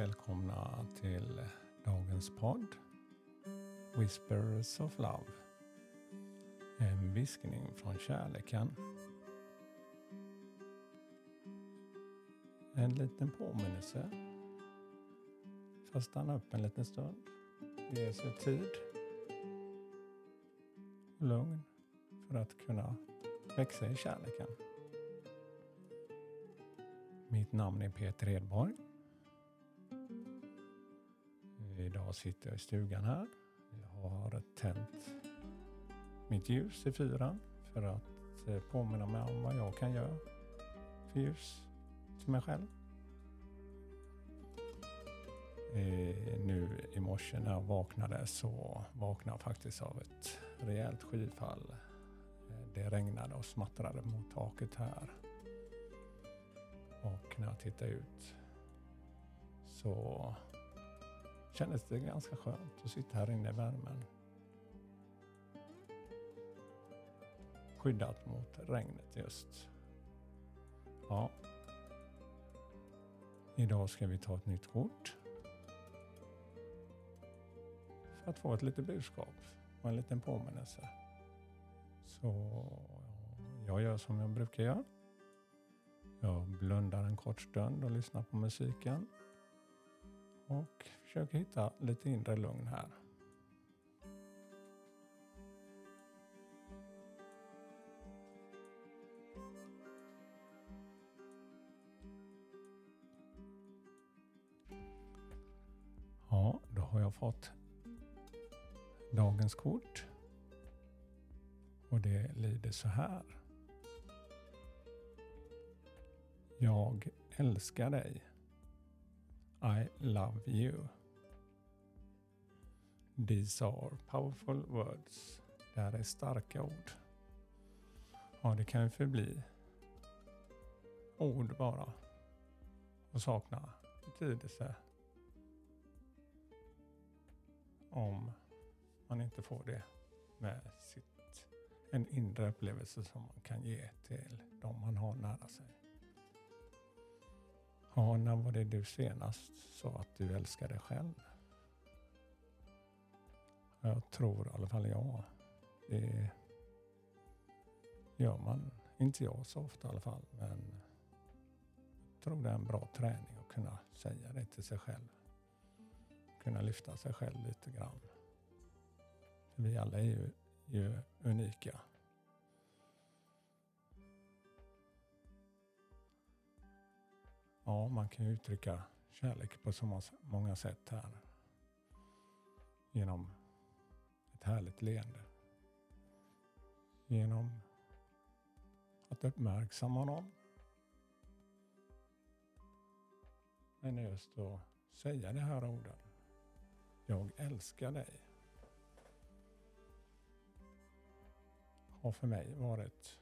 välkomna till dagens podd Whispers of Love. En viskning från kärleken. En liten påminnelse. För att stanna upp en liten stund. Ge sig tid och lugn för att kunna växa i kärleken. Mitt namn är Peter Edborg. Idag sitter jag i stugan här. Jag har tänt mitt ljus i fyran för att eh, påminna mig om vad jag kan göra för ljus till mig själv. Eh, nu i morse när jag vaknade så vaknade jag faktiskt av ett rejält skyfall. Eh, det regnade och smattrade mot taket här. Och när jag tittade ut så kändes det ganska skönt att sitta här inne i värmen. Skyddat mot regnet just. Ja. Idag ska vi ta ett nytt kort. För att få ett litet budskap och en liten påminnelse. Så jag gör som jag brukar göra. Jag blundar en kort stund och lyssnar på musiken. Och försöker hitta lite inre lugn här. Ja, då har jag fått dagens kort. Och det lyder så här. Jag älskar dig. I love you. These are powerful words. Det här är starka ord. Ja, det kan ju förbli ord bara och sakna betydelse om man inte får det med sitt, en inre upplevelse som man kan ge till de man har nära sig. Ja, när var det du senast sa att du älskar dig själv? Jag tror i alla fall jag. Det gör man, inte jag så ofta i alla fall, men jag tror det är en bra träning att kunna säga det till sig själv. Kunna lyfta sig själv lite grann. Vi alla är ju, ju unika. Ja, man kan ju uttrycka kärlek på så många sätt här. Genom ett härligt leende. Genom att uppmärksamma någon. Men just att säga de här orden. Jag älskar dig. Har för mig varit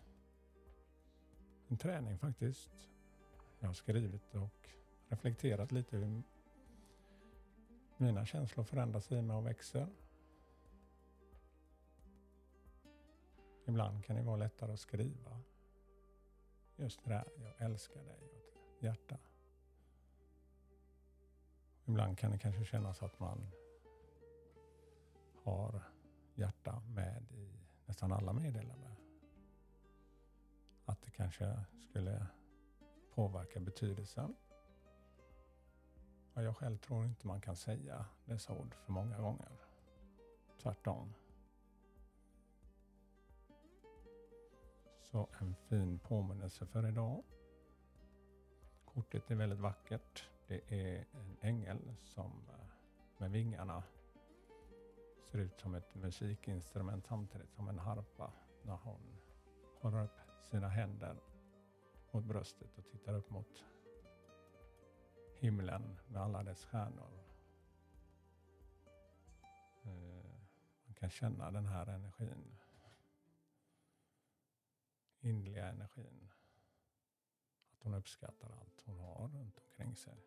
en träning faktiskt jag har skrivit och reflekterat lite hur mina känslor förändras i mig och växer. Ibland kan det vara lättare att skriva. Just det där, jag älskar dig, och hjärta. Ibland kan det kanske kännas att man har hjärta med i nästan alla meddelanden. Att det kanske skulle påverkar betydelsen. Och jag själv tror inte man kan säga dessa ord för många gånger. Tvärtom. Så en fin påminnelse för idag. Kortet är väldigt vackert. Det är en ängel som eh, med vingarna ser ut som ett musikinstrument samtidigt som en harpa när hon håller upp sina händer mot bröstet och tittar upp mot himlen med alla dess stjärnor. Eh, man kan känna den här energin. Inliga energin. Att hon uppskattar allt hon har runt omkring sig.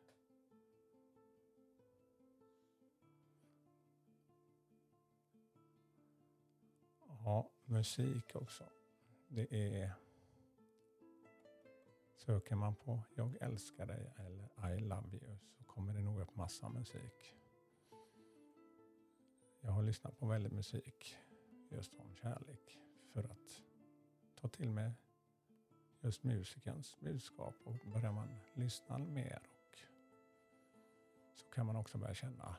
Ja, musik också. Det är Söker man på Jag älskar dig eller I love you så kommer det nog upp massa musik. Jag har lyssnat på väldigt musik just om kärlek för att ta till mig just musikens budskap och börjar man lyssna mer och så kan man också börja känna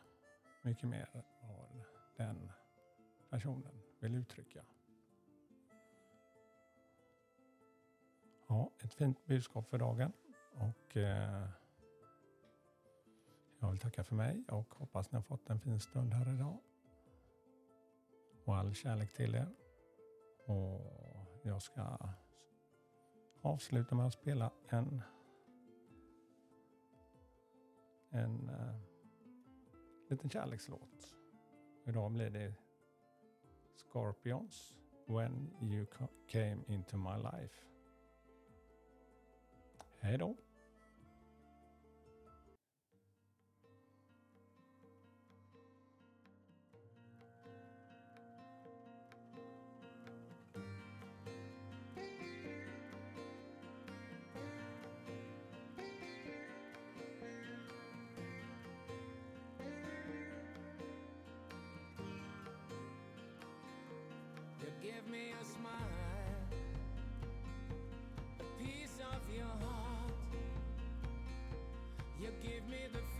mycket mer vad den personen vill uttrycka. Ett fint budskap för dagen och eh, jag vill tacka för mig och hoppas ni har fått en fin stund här idag. Och all kärlek till er. Och jag ska avsluta med att spela en en eh, liten kärlekslåt. Idag blir det Scorpions When You Came Into My Life. Hej då! give me a smile, a piece of your heart. You give me the